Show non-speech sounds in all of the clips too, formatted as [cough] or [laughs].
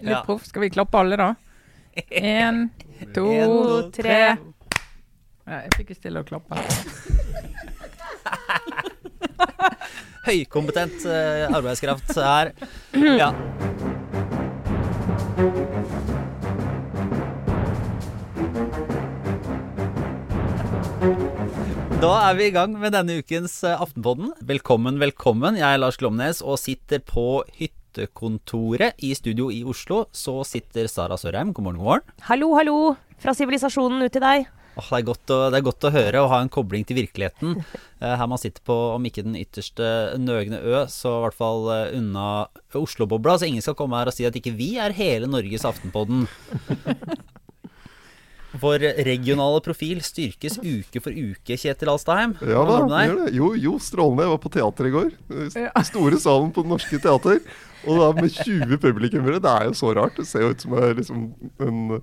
Litt proff. Skal vi klappe alle, da? Én, [laughs] to, En, to, tre. Nei, Jeg fikk ikke stille å klappe. [laughs] Høykompetent uh, arbeidskraft her. Ja. Da er vi i gang med denne ukens eh, Aftenpodden. Velkommen, velkommen. Jeg er Lars Glomnes og sitter på hyttekontoret i studio i Oslo. Så sitter Sara Sørheim. God morgen, god morgen. Hallo, hallo. Fra sivilisasjonen ut til deg. Oh, det, er godt å, det er godt å høre og ha en kobling til virkeligheten. [laughs] Eh, her man sitter på, om ikke den ytterste nøgne ø, så i hvert fall eh, unna Oslo-bobla. Så ingen skal komme her og si at ikke vi er hele Norges Aftenpodden. [laughs] Vår regionale profil styrkes uke for uke, Kjetil Alstheim. Ja da, gjør det. Jo, jo, strålende. Jeg var på teater i går. Store salen på Det Norske Teater. Og da med 20 publikummere. Det er jo så rart. Det ser jo ut som er liksom en,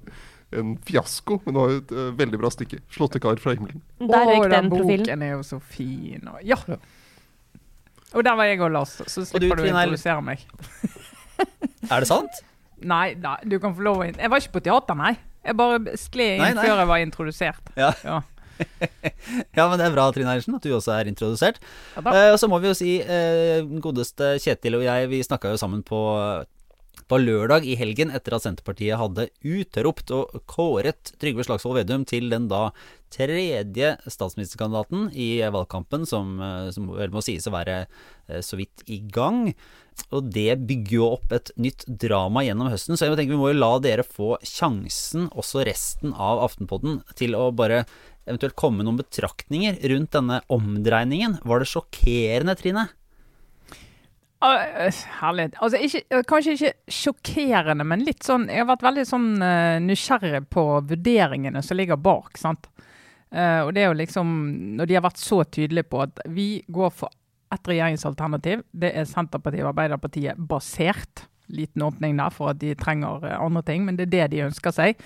en fiasko. Men det var jo et uh, veldig bra stykke. 'Slåttekar fra himmelen'. Der røyk den profilen. boken er jo så fin. Og, ja. Og der var jeg og Lars, så Og du, slipper du å er- introdusere meg. [laughs] Er det sant? Nei, nei, du kan få lov å in Jeg var ikke på teater, nei. Jeg bare skled inn Nei, nei. før jeg var introdusert. Ja. Ja. Ja, men det er bra, Trine Eilertsen, at du også er introdusert. Ja. Eh, og så må vi jo si, eh, godeste Kjetil og jeg, vi snakka jo sammen på, på lørdag i helgen etter at Senterpartiet hadde utropt og kåret Trygve Slagsvold Vedum til den da tredje statsministerkandidaten i valgkampen, som, eh, som må sies å være eh, så vidt i gang. Og det bygger jo opp et nytt drama gjennom høsten, så jeg tenker vi må jo la dere få sjansen, også resten av Aftenpodden, til å bare eventuelt komme noen betraktninger rundt denne omdreiningen. Var det sjokkerende, Trine? Uh, herlig. Altså, ikke, eh, kanskje ikke sjokkerende, men litt sånn Jeg har vært veldig sånn eh, nysgjerrig på vurderingene som ligger bak. sant? Eh, og det er jo liksom Når de har vært så tydelige på at vi går for ett regjeringsalternativ, det er Senterpartiet og Arbeiderpartiet basert. Liten åpning der for at de trenger eh, andre ting, men det er det de ønsker seg.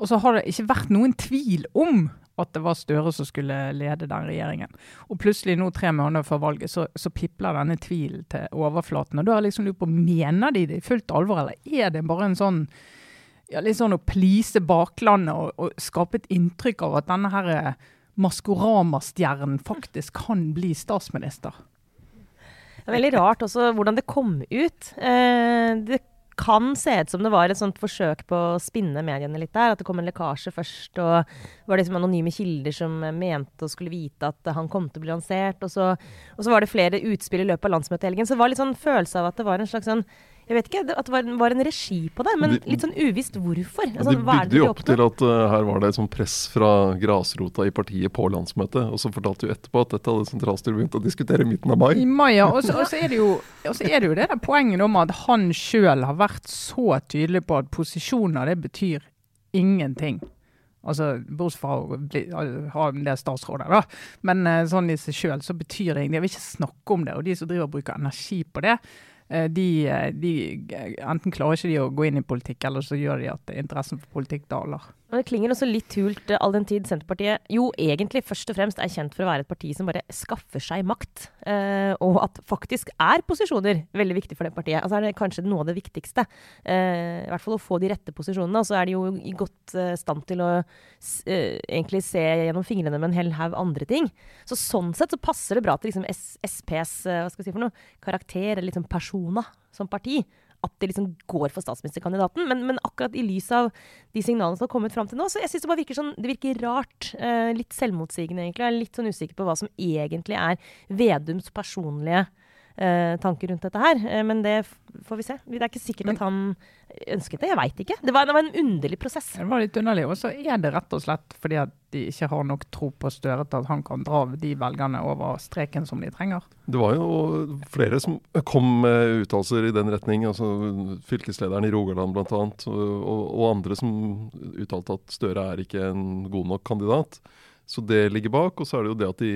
Og så har det ikke vært noen tvil om at det var Støre som skulle lede den regjeringen. Og plutselig nå tre måneder før valget så, så pipler denne tvilen til overflaten. Og da har liksom lurt på, mener de det i fullt alvor, eller er det bare en sånn ja, litt sånn å please baklandet og, og skape et inntrykk av at denne her eh, Maskorama-stjernen faktisk kan bli statsminister? Det er veldig rart også hvordan det kom ut. Eh, det kan se ut som det var et sånt forsøk på å spinne mediene litt der. At det kom en lekkasje først, og det var liksom anonyme kilder som mente og skulle vite at han kom til å bli lansert. Og så, og så var det flere utspill i løpet av landsmøtet i helgen. Så det var litt sånn følelse av at det var en slags sånn jeg vet ikke, at det var, var en regi på det, men De- litt sånn uvisst hvorfor. Altså, de bygde jo opp til at uh, her var det et sånn press fra grasrota i partiet på landsmøtet. Og så fortalte jo etterpå at dette hadde sentralstyret begynt å diskutere i midten av mai. I mai, ja. Og så er det jo er det jo det der poenget om at han sjøl har vært så tydelig på at posisjoner, det betyr ingenting. Altså, Bortsett fra å bli, ha en del statsråder, da. Men eh, sånn i seg sjøl så betyr det ingenting. Jeg vil ikke snakke om det. Og de som driver og bruker energi på det, de, eh, de enten klarer ikke de å gå inn i politikk, eller så gjør de at interessen for politikk daler. Og det klinger også litt hult eh, all den tid Senterpartiet jo egentlig først og fremst er kjent for å være et parti som bare skaffer seg makt. Eh, og at faktisk er posisjoner veldig viktig for det partiet. Altså er det kanskje noe av det viktigste. Eh, I hvert fall å få de rette posisjonene. Og så er de jo i godt eh, stand til å eh, egentlig se gjennom fingrene med en hel haug andre ting. Så sånn sett så passer det bra til liksom SPs eh, hva skal jeg si for noe, karakter, eller liksom persona som parti. At det liksom går for statsministerkandidaten. Men, men akkurat i lys av de signalene som har kommet fram til nå, så jeg synes det bare virker sånn, det virker rart. Eh, litt selvmotsigende, egentlig. Jeg er litt sånn usikker på hva som egentlig er Vedums personlige eh, tanker rundt dette her. Eh, men det f- får vi se. Det er ikke sikkert at han ønsket det. Jeg veit ikke. Det var, det var en underlig prosess. Det var litt underlig. Og så er det rett og slett fordi at de ikke har nok tro på Støre til at han kan dra de velgerne over streken som de trenger. Det var jo flere som kom med uttalelser i den retning. altså Fylkeslederen i Rogaland bl.a. Og, og andre som uttalte at Støre er ikke en god nok kandidat. Så det ligger bak. Og så er det jo det at de,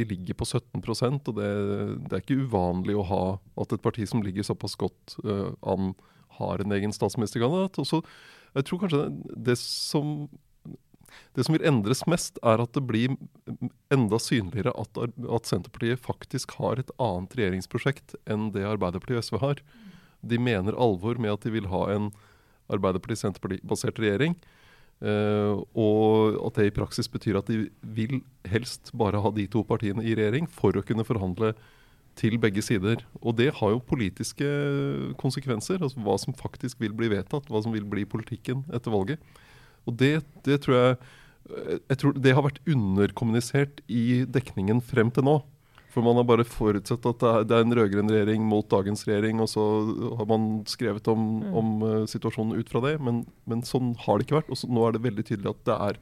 de ligger på 17% og det, det er ikke uvanlig å ha at et parti som ligger såpass godt uh, an, har en egen statsministerkandidat. Og så, jeg tror kanskje det, som det som vil endres mest, er at det blir enda synligere at, at Senterpartiet faktisk har et annet regjeringsprosjekt enn det Arbeiderpartiet og SV har. de mener alvor med at de vil ha en Arbeiderparti-Senterparti-basert regjering. Uh, og at det i praksis betyr at de vil helst bare ha de to partiene i regjering for å kunne forhandle til begge sider. Og det har jo politiske konsekvenser. altså Hva som faktisk vil bli vedtatt. Hva som vil bli politikken etter valget. Og det, det tror jeg jeg tror det har vært underkommunisert i dekningen frem til nå. For man har bare forutsett at det er en rød-grønn regjering mot dagens regjering, og så har man skrevet om, mm. om uh, situasjonen ut fra det. Men, men, sånn har det ikke vært. Og så, nå er det veldig tydelig at det er,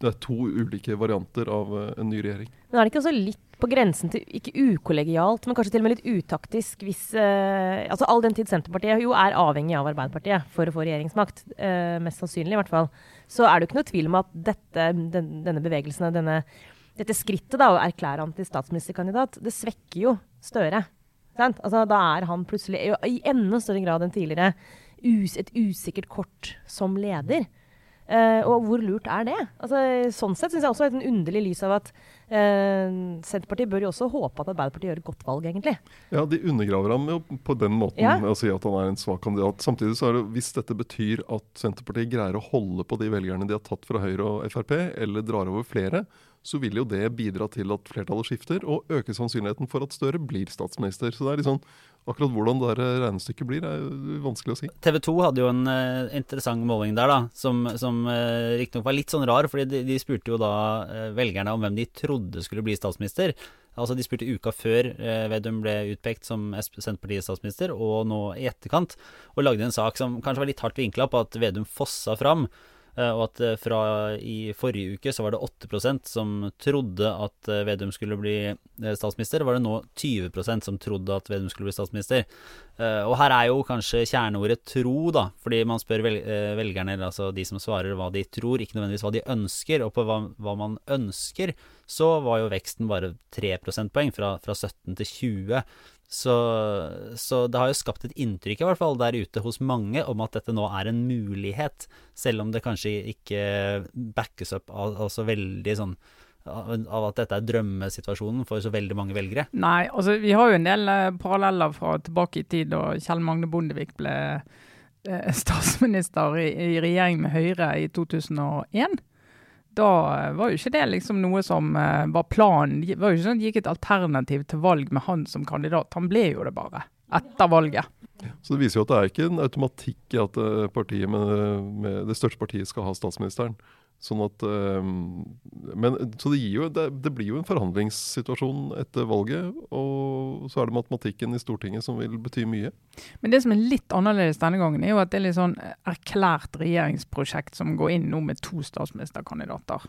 det er to ulike varianter av uh, en ny regjering. Men er det ikke også litt på grensen til ikke ukollegialt, men kanskje til og med litt utaktisk hvis uh, altså All den tid Senterpartiet jo er avhengig av Arbeiderpartiet for å få regjeringsmakt, mest sannsynlig i hvert fall, så er det jo ikke noe tvil om at dette, den, denne bevegelsen, denne dette skrittet da, å erklære han til statsministerkandidat, det svekker jo Støre. Altså, da er han plutselig i enda større grad enn tidligere et usikkert kort som leder. Uh, og hvor lurt er det? Altså, sånn sett syns jeg også er et underlig lys av at uh, Senterpartiet bør jo også håpe at Arbeiderpartiet gjør et godt valg, egentlig. Ja, de undergraver ham jo på den måten ja. å si at han er en svak kandidat. Samtidig så er det, hvis dette betyr at Senterpartiet greier å holde på de velgerne de har tatt fra Høyre og Frp, eller drar over flere, så vil jo det bidra til at flertallet skifter, og øke sannsynligheten for at Støre blir statsminister. Så det er liksom, akkurat hvordan det regnestykket blir, er vanskelig å si. TV 2 hadde jo en uh, interessant måling der, da, som, som uh, riktignok var litt sånn rar. fordi de, de spurte jo da uh, velgerne om hvem de trodde skulle bli statsminister. Altså De spurte uka før uh, Vedum ble utpekt som Senterpartiets statsminister, og nå i etterkant, og lagde en sak som kanskje var litt hardt vinkla på at Vedum fossa fram. Eh, og at eh, fra i forrige uke så var det 8% som trodde at eh, Vedum skulle bli statsminister. Var det nå 20% som trodde at Vedum skulle bli statsminister. Og her er jo kanskje kjerneordet tro, da. Fordi man spør velgerne, eller altså de som svarer, hva de tror, ikke nødvendigvis hva de ønsker. Og på hva, hva man ønsker, så var jo veksten bare 3 prosentpoeng, fra, fra 17 til 20. Så, så, det har jo skapt et inntrykk i hvert fall der ute hos mange om at dette nå er en mulighet, selv om det kanskje ikke backes opp av, av veldig sånn av at dette er drømmesituasjonen for så veldig mange velgere? Nei, altså vi har jo en del uh, paralleller fra tilbake i tid da Kjell Magne Bondevik ble uh, [laughs] statsminister i, i, regjering med Høyre i 2001 da var jo ikke det liksom noe som uh, var planen. Det var jo ikke sånn det gikk et alternativ til valg med han som kandidat. Han ble jo det bare etter valget. Så Det viser jo at det er ikke en automatikk i at eh, med, med det største partiet skal ha statsministeren. Sånn at, ehm, men, så det, jo, det, det, blir jo en forhandlingssituasjon etter valget. Og så er det matematikken i Stortinget som vil bety mye. Men det som er litt annerledes denne gangen, er jo at det er litt sånn erklært regjeringsprosjekt som går inn nå med to statsministerkandidater.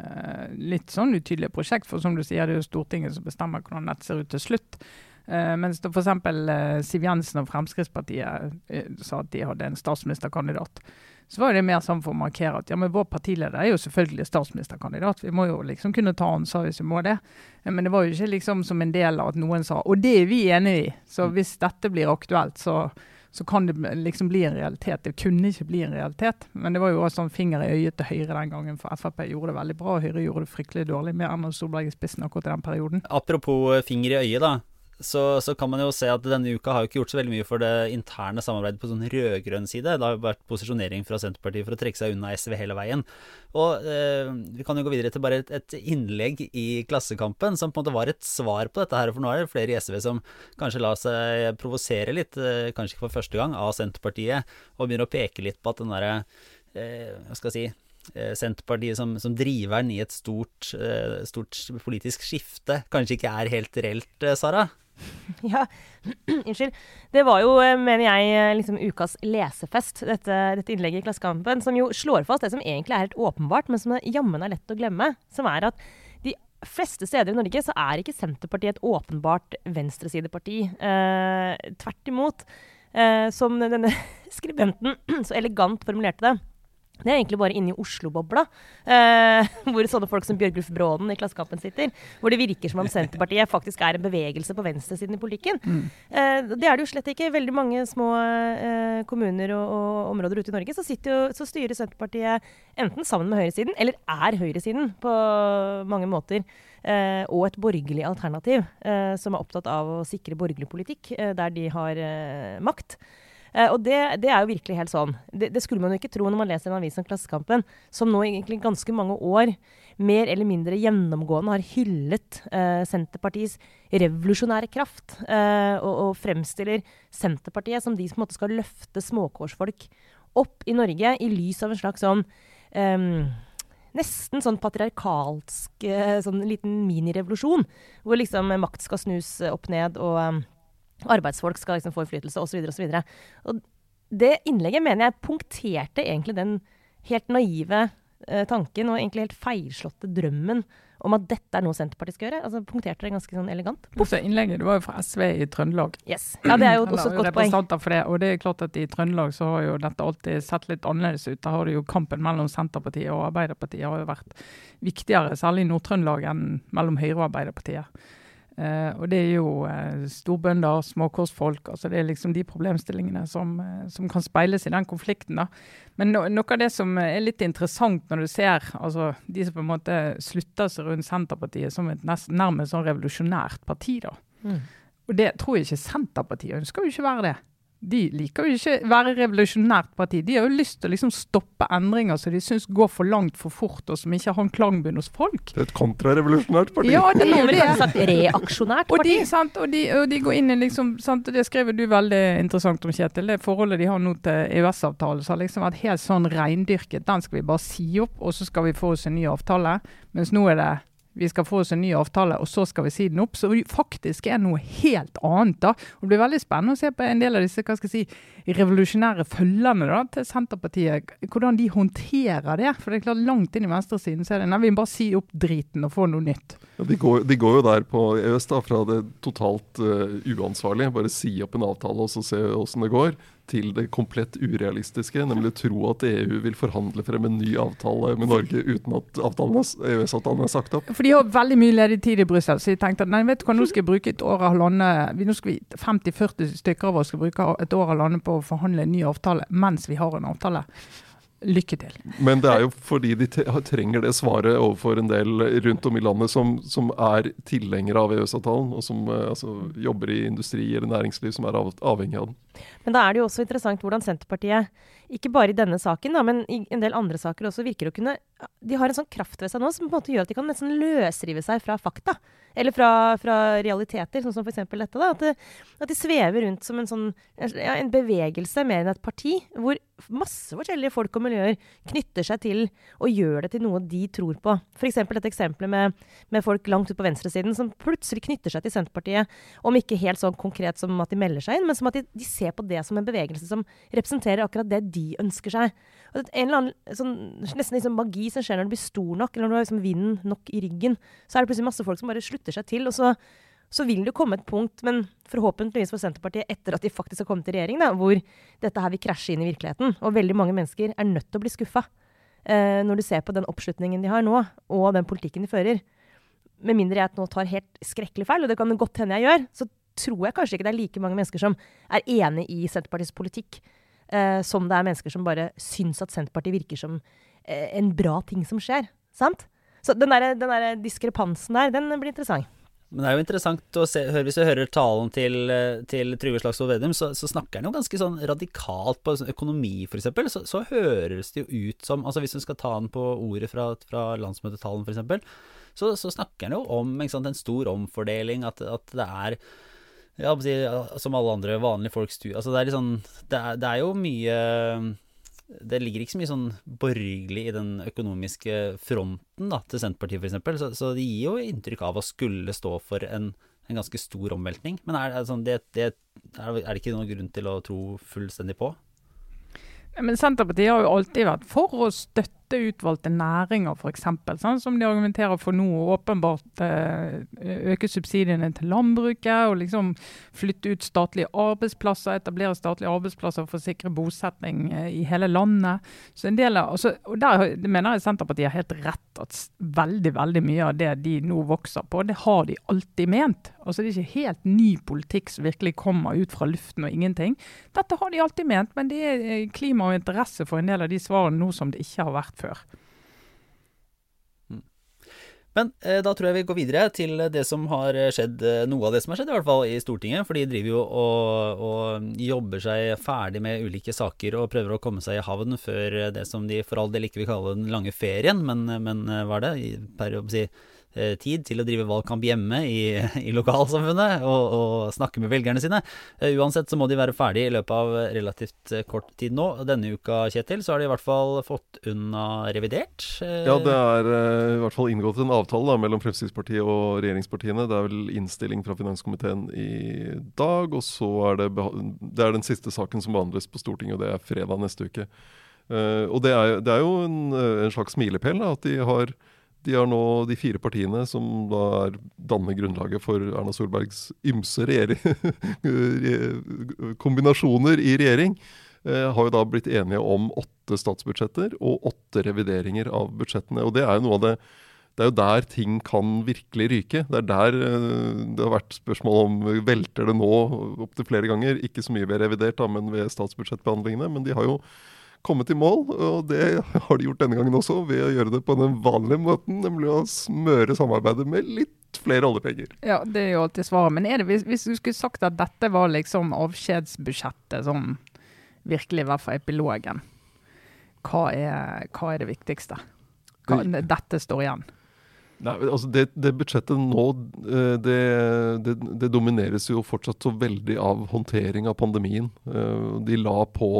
Eh, litt sånn utydelig prosjekt, for som du sier, det er jo Stortinget som bestemmer hvordan dette ser ut til slutt. Uh, mens f.eks. Uh, Siv Jensen og Fremskrittspartiet uh, sa at de hadde en statsministerkandidat så var det mer sånn for å markere at ja, men vår partileder er jo selvfølgelig statsministerkandidat. Vi må jo liksom kunne ta ansvar hvis vi må det. Men det var jo ikke liksom som en del av at noen sa og det er vi enig i. Så mm. hvis dette blir aktuelt, så, så kan det liksom bli en realitet. Det kunne ikke bli en realitet. Men det var jo også sånn finger i øyet til Høyre den gangen, for Frp gjorde det veldig bra. og Høyre gjorde det fryktelig dårlig med Erna Solberg i spissen akkurat i den perioden. Apropos finger i øyet, da så, så, kan man jo se at denne uka har jo ikke gjort så veldig mye for det interne samarbeidet på sånn rød-grønn side. Det har jo vært posisjonering fra Senterpartiet for å trekke seg unna SV hele veien. Og eh, vi kan jo gå videre til bare et, et, innlegg i Klassekampen som på en måte var et svar på dette her. For nå er det flere i SV som kanskje lar seg provosere litt, eh, kanskje ikke for første gang, av Senterpartiet, og begynner å peke litt på at den derre eh, Hva skal jeg si eh, Senterpartiet som, som driveren i et stort, eh, stort, politisk skifte kanskje ikke er helt reelt, Sara? [laughs] Ja, [clears throat] unnskyld. Det var jo, eh, mener jeg, eh, liksom ukas lesefest, dette, dette, innlegget i Klassekampen, som jo slår fast det som egentlig er helt åpenbart, men som jammen er lett å glemme. Som er at de fleste steder i Norge så er ikke Senterpartiet et åpenbart venstresideparti. Eh, tvert imot. Eh, som denne [laughs] skribenten [clears throat] så elegant formulerte det det er egentlig bare inni Oslo-bobla, eh, [laughs] hvor sånne folk som Bjørgulf Bråden i Klassekampen sitter. Hvor det virker som om Senterpartiet faktisk er en bevegelse på venstresiden i politikken. Mm. Eh, det er det jo slett ikke. Veldig mange små eh, kommuner og, og, områder ute i Norge så, jo, så, styrer Senterpartiet enten sammen med høyresiden, eller er høyresiden på mange måter. eh, og et borgerlig alternativ eh, som er opptatt av å sikre borgerlig politikk eh, der de har makt. Eh, og det, det, er jo virkelig helt sånn. Det, det, skulle man jo ikke tro når man leser en avis som Klassekampen, som nå egentlig ganske mange år mer eller mindre gjennomgående har hyllet eh, Senterpartiets revolusjonære kraft. Eh, og, og, fremstiller Senterpartiet som de som måte, skal løfte småkårsfolk opp i Norge i lys av en slags sånn um, nesten sånn patriarkalsk eh, sånn liten minirevolusjon. Hvor liksom makt skal snus opp ned, og um, arbeidsfolk skal liksom få innflytelse osv. osv. Det innlegget mener jeg punkterte egentlig den helt naive eh, tanken og egentlig helt feilslåtte drømmen om at dette er noe Senterpartiet skal gjøre. Altså Punkterte det ganske sånn elegant. Også innlegget det var jo fra SV i Trøndelag. Yes. Ja, det er jo også et godt poeng. For det, og det er klart at I Trøndelag så har jo dette alltid sett litt annerledes ut. Da har det jo Kampen mellom Senterpartiet og Arbeiderpartiet har jo vært viktigere, særlig i Nord-Trøndelag, enn mellom Høyre og Arbeiderpartiet. Uh, og det er jo uh, storbønder, småkorsfolk altså Det er liksom de problemstillingene som, uh, som kan speiles i den konflikten. da. Men no, noe av det som er litt interessant når du ser altså de som på en måte slutter seg rundt Senterpartiet som et nest, nærmest sånn revolusjonært parti. da. Mm. Og det tror jeg ikke Senterpartiet ønsker jo ikke være det de liker jo ikke å være revolusjonært parti. De har jo lyst til å liksom stoppe endringer som de syns går for langt for fort, og som ikke har en klangbunn hos folk. Det er et kontrarevolusjonært parti. Ja, det er jo det. Reaksjonært parti. Og de, sant, og, de, og de, går inn i liksom, sant, og Det skrev du veldig interessant om, Kjetil. Det forholdet de har nå til EØS-avtalen, som har liksom vært helt sånn reindyrket. Den skal vi bare si opp, og så skal vi få oss en ny avtale. Mens nå er det vi skal få oss en ny avtale, og så skal vi si den opp. Så faktisk er noe helt annet. da. Det blir veldig spennende å se på en del av disse hva skal jeg si, revolusjonære følgene da, til Senterpartiet. Hvordan de håndterer det. For det er klart langt inn i venstresiden så er det nei, vi må bare si opp driten og få noe nytt. Ja, de, går, de, går, jo der på EØS da, fra det totalt uh, uansvarlige. Bare si opp en avtale og så se åssen det går til det komplett urealistiske, nemlig tro at EU vil forhandle frem en ny avtale med Norge uten at EØS-avtalen er sagt opp. For de har veldig mye ledig tid i Brussel, så de tenkte at nei, vet du hva, nå skal jeg bruke et år og halvannet Nå skal vi 50-40 stykker av oss skal bruke et år og halvannet på å forhandle en ny avtale mens vi har en avtale. Lykke til. Men det er jo fordi de trenger det svaret overfor en del rundt om i landet som, som er tilhengere av EØS-avtalen, og som eh, altså, jobber i industri eller næringsliv som er av, avhengig av den. Men da er det jo også interessant hvordan Senterpartiet, ikke bare i denne saken, da, men i en del andre saker også, virker å kunne De har en sånn kraft ved seg nå som på en måte gjør at de kan nesten løsrive seg fra fakta. Eller fra, fra realiteter, sånn som f.eks. dette. da, at, det, at, de svever rundt som en sånn ja, en bevegelse mer enn et parti, hvor masse forskjellige folk og miljøer knytter seg til og gjør det til noe de tror på. F.eks. dette eksempelet med, med, folk langt ut på venstresiden som plutselig knytter seg til Senterpartiet, om ikke helt sånn konkret som at de melder seg inn, men som at de, de ser på det som en bevegelse som representerer akkurat det de ønsker seg. Og en eller annen sånn, nesten liksom magi som skjer når du blir stor nok, eller når du har liksom vinden nok i ryggen, så er det plutselig masse folk som bare slutter seg til. og så så vil det komme et punkt, men forhåpentligvis for Senterpartiet etter at de faktisk har kommet i regjering, da, hvor dette her vil krasje inn i virkeligheten. Og veldig mange mennesker er nødt til å bli skuffa eh, når du ser på den oppslutningen de har nå, og den politikken de fører. Med mindre jeg nå tar helt skrekkelig feil, og det kan det godt hende jeg gjør, så tror jeg kanskje ikke det er like mange mennesker som er enig i Senterpartiets politikk, eh, som det er mennesker som bare syns at Senterpartiet virker som en bra ting som skjer. Sant? Så den der, den der diskrepansen der, den blir interessant. Men det er jo interessant å se, hvis du hører talen til, til Trygve Slagsvold Vedum, så, så, snakker han jo ganske sånn radikalt på økonomi, f.eks. Så, så høres det jo ut som altså Hvis du skal ta han på ordet fra, fra landsmøtetalen, f.eks., så, så snakker han jo om sant, en stor omfordeling, at, at det er ja, som alle andre vanlige folks tur altså det, liksom, det, det er jo mye det ligger ikke så mye sånn borgerlig i den økonomiske fronten da, til Senterpartiet f.eks., så, så det gir jo inntrykk av å skulle stå for en, en ganske stor omveltning. Men er, er, sånn, det, det, er, det ikke noen grunn til å tro fullstendig på? Men Senterpartiet har jo alltid vært for å støtte utvalgte næringer, f.eks. Sånn, som de argumenterer for nå. Åpenbart eh, øke subsidiene til landbruket og liksom flytte ut statlige arbeidsplasser. Etablere statlige arbeidsplasser for å sikre bosetning eh, i hele landet. Så en del av, altså, og Der mener jeg Senterpartiet har helt rett at veldig veldig mye av det de nå vokser på, det har de alltid ment. Altså Det er ikke helt ny politikk som virkelig kommer ut fra luften og ingenting. Dette har de alltid ment, men det er eh, klima og interesse for en del av de svarene nå som det ikke har vært før. Mm. Men eh, da tror jeg vi går videre til det som har skjedd, eh, noe av det som har skjedd i hvert fall i Stortinget. For de driver jo og, og, jobber seg ferdig med ulike saker og prøver å komme seg i havn før det som de for all del ikke vil kalle den lange ferien, men, men er det? Per, å si, Eh, tid til å drive valgkamp hjemme i, [laughs] i lokalsamfunnet og, og, snakke med velgerne sine. Uh, uansett så må de være ferdig i løpet av relativt eh, kort tid nå. Denne uka, Kjetil, så har de i hvert fall fått unna revidert. Ja, det er i hvert fall inngått en avtale da, mellom Fremskrittspartiet og regjeringspartiene. Det er vel innstilling fra finanskomiteen i dag, og så er det, det er den siste saken som behandles på Stortinget, og det er fredag neste uke. og det er, det er jo en, en slags milepæl at de har de har nå de fire partiene som da er, danner grunnlaget for Erna Solbergs ymse [laughs] kombinasjoner i regjering, eh, har jo da blitt enige om åtte statsbudsjetter og åtte revideringer av budsjettene. Og det er jo noe av det det er jo der ting kan virkelig ryke. Det er der eh, det har vært spørsmål om velter det nå opptil flere ganger. Ikke så mye ved revidert, da, men ved statsbudsjettbehandlingene. Men de har jo kommet i mål, og det har de gjort denne gangen også, ved å gjøre det på den vanlige måten, nemlig å smøre samarbeidet med litt flere oljepenger. Ja, det er jo alltid svaret. Men er det, hvis, hvis, du skulle sagt at dette var liksom avskjedsbudsjettet, sånn virkelig i hvert fall epilogen, hva er, hva er det viktigste? Hva, dette står igjen. Nei, altså det, det, budsjettet nå, eh, det, det, det, domineres jo fortsatt så veldig av håndtering av pandemien. Eh, de la på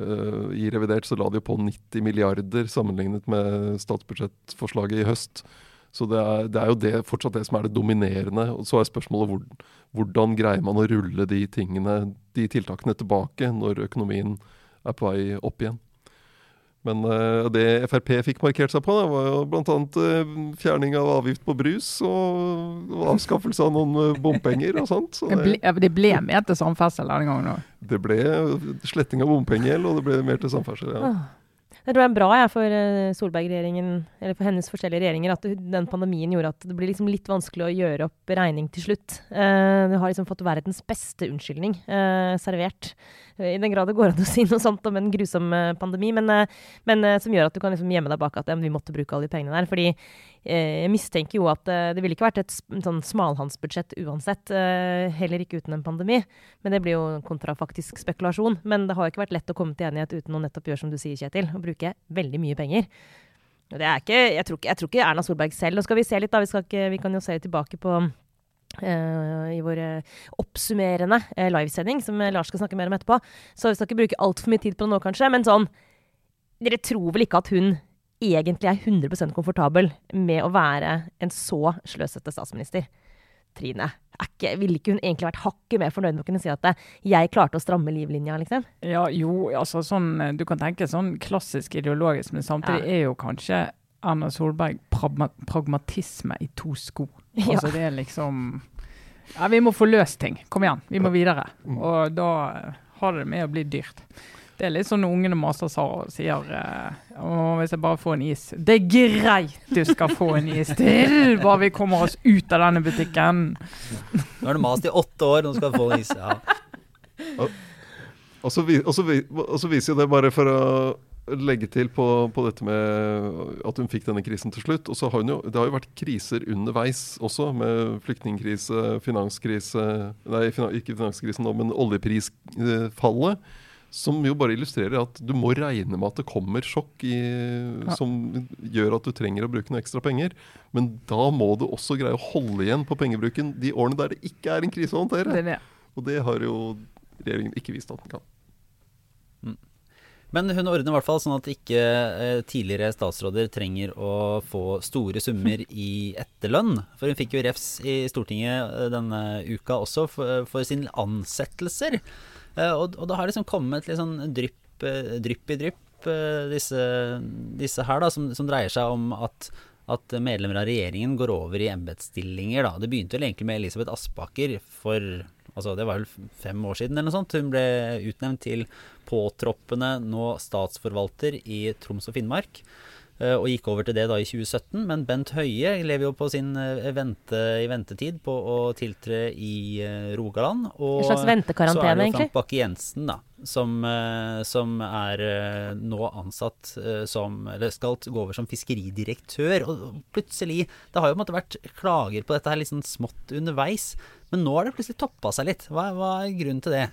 Uh, I revidert så la de på 90 milliarder sammenlignet med statsbudsjettforslaget i høst. Så det er, det er jo det, fortsatt det som er det dominerende. Og så er spørsmålet hvor, hvordan greier man å rulle de tingene, de tiltakene tilbake når økonomien er på vei opp igjen. Men uh, det Frp fikk markert seg på, det var jo bl.a. Uh, fjerning av avgift på brus og, avskaffelse av noen uh, bompenger og sånt. Så det, ble, det ble mer til samferdsel denne gangen òg? Det ble sletting av bompengegjeld, og det ble mer til samferdsel. ja. Det tror jeg er bra jeg, for Solberg-regjeringen, eller for hennes forskjellige regjeringer, at den pandemien gjorde at det blir liksom litt vanskelig å gjøre opp regning til slutt. Uh, det har liksom fått verdens beste unnskyldning uh, servert. I den grad det går an å si noe sånt om en grusom uh, pandemi, men, men som gjør at du kan liksom gjemme deg bak at ja, vi måtte bruke alle de pengene der. fordi jeg mistenker jo at det ville ikke vært et sånn smalhansbudsjett uansett. heller ikke uten en pandemi. Men det blir jo kontrafaktisk spekulasjon. Men det har ikke vært lett å komme til enighet uten å nettopp gjøre som du sier, Kjetil. Å bruke veldig mye penger. Er ikke, jeg, tror ikke, jeg tror ikke Erna Solberg selv Nå skal vi se litt, da. Vi, ikke, vi kan jo se tilbake på Uh, i vår oppsummerende uh, livesending, som Lars skal snakke mer om etterpå. Så vi skal ikke bruke altfor mye tid på det nå, kanskje. Men sånn Dere tror vel ikke at hun egentlig er 100% komfortabel med å være en så sløsete statsminister? Trine. Ikke, ville ikke hun egentlig vært hakket mer fornøyd med å kunne si at 'jeg klarte å stramme livlinja', liksom? Ja, jo, altså sånn Du kan tenke sånn klassisk ideologisk, men samtidig ja. er jo kanskje Erna Solberg pragmatisme i to sko. [laughs] Ja. Altså det er liksom Ja, vi må få løst ting. Kom igjen, vi må videre. Mm. Og da har det med å bli dyrt. Det er litt sånn ungene maser og sier uh, hvis jeg bare får en is Det er greit du skal få en is til, bare vi kommer oss ut av denne butikken. Nå har du mast i åtte år, nå skal du få en is. Ja. Og, og, så, og, så, og, så, viser jo det bare for å legge til på, på, dette med at hun fikk denne krisen til slutt. Og så har hun jo, Det har jo vært kriser underveis også, med flyktningkrise, finanskrise Nei, ikke finanskrisen nå, men oljeprisfallet. Som jo bare illustrerer at du må regne med at det kommer sjokk i, ja. som gjør at du trenger å bruke noe ekstra penger. Men da må du også greie å holde igjen på pengebruken de årene der det ikke er en krise å håndtere. Det det. Og det har jo regjeringen ikke vist at den kan. Mm. Men hun ordner i hvert fall sånn at ikke eh, tidligere statsråder trenger å få store summer i etterlønn. For hun fikk jo refs i Stortinget eh, denne uka også for, for sine ansettelser. Eh, og, og, det har liksom kommet litt sånn drypp, eh, drypp i drypp, eh, disse, disse her, da, som, som, dreier seg om at, at medlemmer av regjeringen går over i embetsstillinger. Det begynte vel egentlig med Elisabeth Aspaker for altså det var vel fem år siden eller noe sånt. Hun ble utnevnt til påtroppende nå statsforvalter i Troms og Finnmark. Eh, og gikk over til det da i 2017. Men Bent Høie lever jo på sin eh, vente, i ventetid på å tiltre i eh, Rogaland. Og En slags ventekarantene, egentlig. så er det jo. Frank Bakke-Jensen, da, som, som er nå ansatt som Eller skal gå over som fiskeridirektør. Og plutselig Det har jo måte vært klager på dette her litt sånn smått underveis, men nå har det plutselig toppa seg litt. Hva, hva er grunnen til det?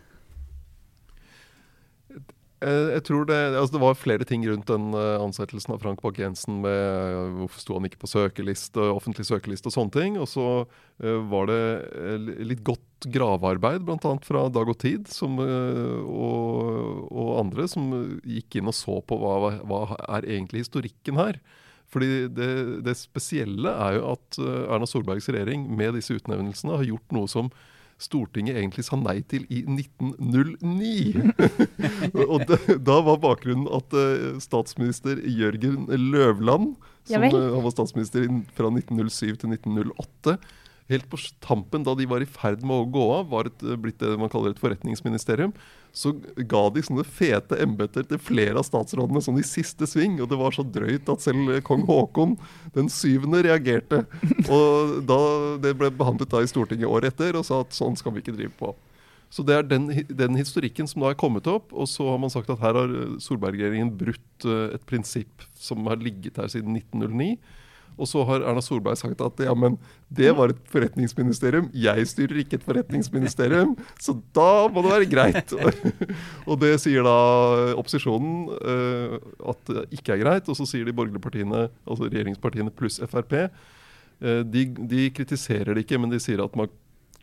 Eh, Jeg tror det, altså det var flere ting rundt den eh, ansettelsen av Frank Bakke-Jensen. med eh, Hvorfor sto han ikke på søkeliste, offentlig søkeliste og sånne ting. Og så var det litt godt gravearbeid, bl.a. fra Dag og Tid som, og, og andre, som gikk inn og så på hva, hva er egentlig historikken her. Fordi det, det spesielle er jo at Erna Solbergs regjering med disse utnevnelsene har gjort noe som Stortinget egentlig sa nei til i 1909. [laughs] og det, da var bakgrunnen at eh, statsminister Jørgen Løvland, som ja eh, var statsminister fra 1907 til 1908, helt på tampen da de var i ferd med å gå av, var et, eh, blitt det man kaller et forretningsministerium, så ga de sånne fete embeter til flere av statsrådene sånn i siste sving. Og det var så drøyt at selv kong Haakon den syvende reagerte. Og da det ble behandlet da i Stortinget året etter og sa at sånn skal vi ikke drive på. Så det er den, den historikken som da er kommet opp. Og så har man sagt at her har Solberg-regjeringen brutt eh, et prinsipp som har ligget her siden 1909. Og så har Erna Solberg sagt at ja, men det var et forretningsministerium. Jeg styrer ikke et forretningsministerium, så da må det være greit. [laughs] og det sier da opposisjonen uh, at det ikke er greit. Og så sier de borgerlige partiene, altså regjeringspartiene pluss Frp, uh, de, de kritiserer det ikke, men de sier at man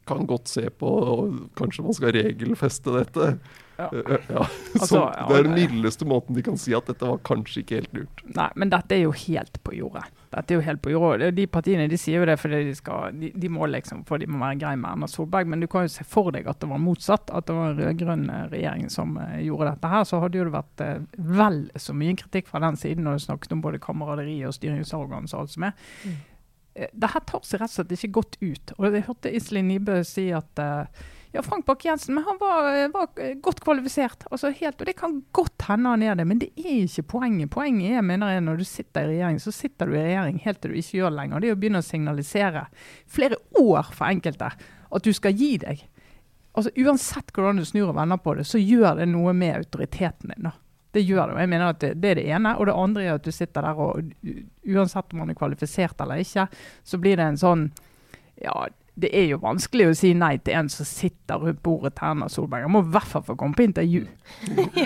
kan godt se på og Kanskje man skal regelfeste dette. Ja. Eh, ja. Altså, det er den mildeste måten de kan si at dette var kanskje ikke helt lurt. Nei, men dette er jo helt på jordet. Dette er jo helt på jordet. De partiene de sier jo det fordi de skal De, de må liksom for de må være greie med Erna Solberg, men du kan jo se for deg at det var motsatt. At det var en rød-grønn regjering som eh, gjorde dette her. Så hadde jo det vært eh, vel så mye kritikk fra den siden når du snakket om både kameraderi og styringsorgan, og alt som er. Mm. Eh, Det tar seg rett og slett ikke godt ut. Og Jeg hørte Iselin Nybø si at eh, ja, Frank Bakke-Jensen men han var, eh, var eh, godt kvalifisert. Altså helt, og Det kan godt hende han er det, men det er ikke poenget. Poenget er, mener jeg, når du sitter i regjering, så sitter du i regjering helt til du ikke gjør det lenger. Det er å begynne å signalisere flere år for enkelte at du skal gi deg. Altså Uansett hvordan du snur og vender på det, så gjør det noe med autoriteten din. da. Det gjør det. og jeg mener at det, det er det ene. Og det andre er at du sitter der og uansett om man er kvalifisert eller ikke, så blir det en sånn Ja, det er jo vanskelig å si nei til en som sitter rundt bordet til Erna Solberg. Han må i hvert fall få komme på intervju. [laughs]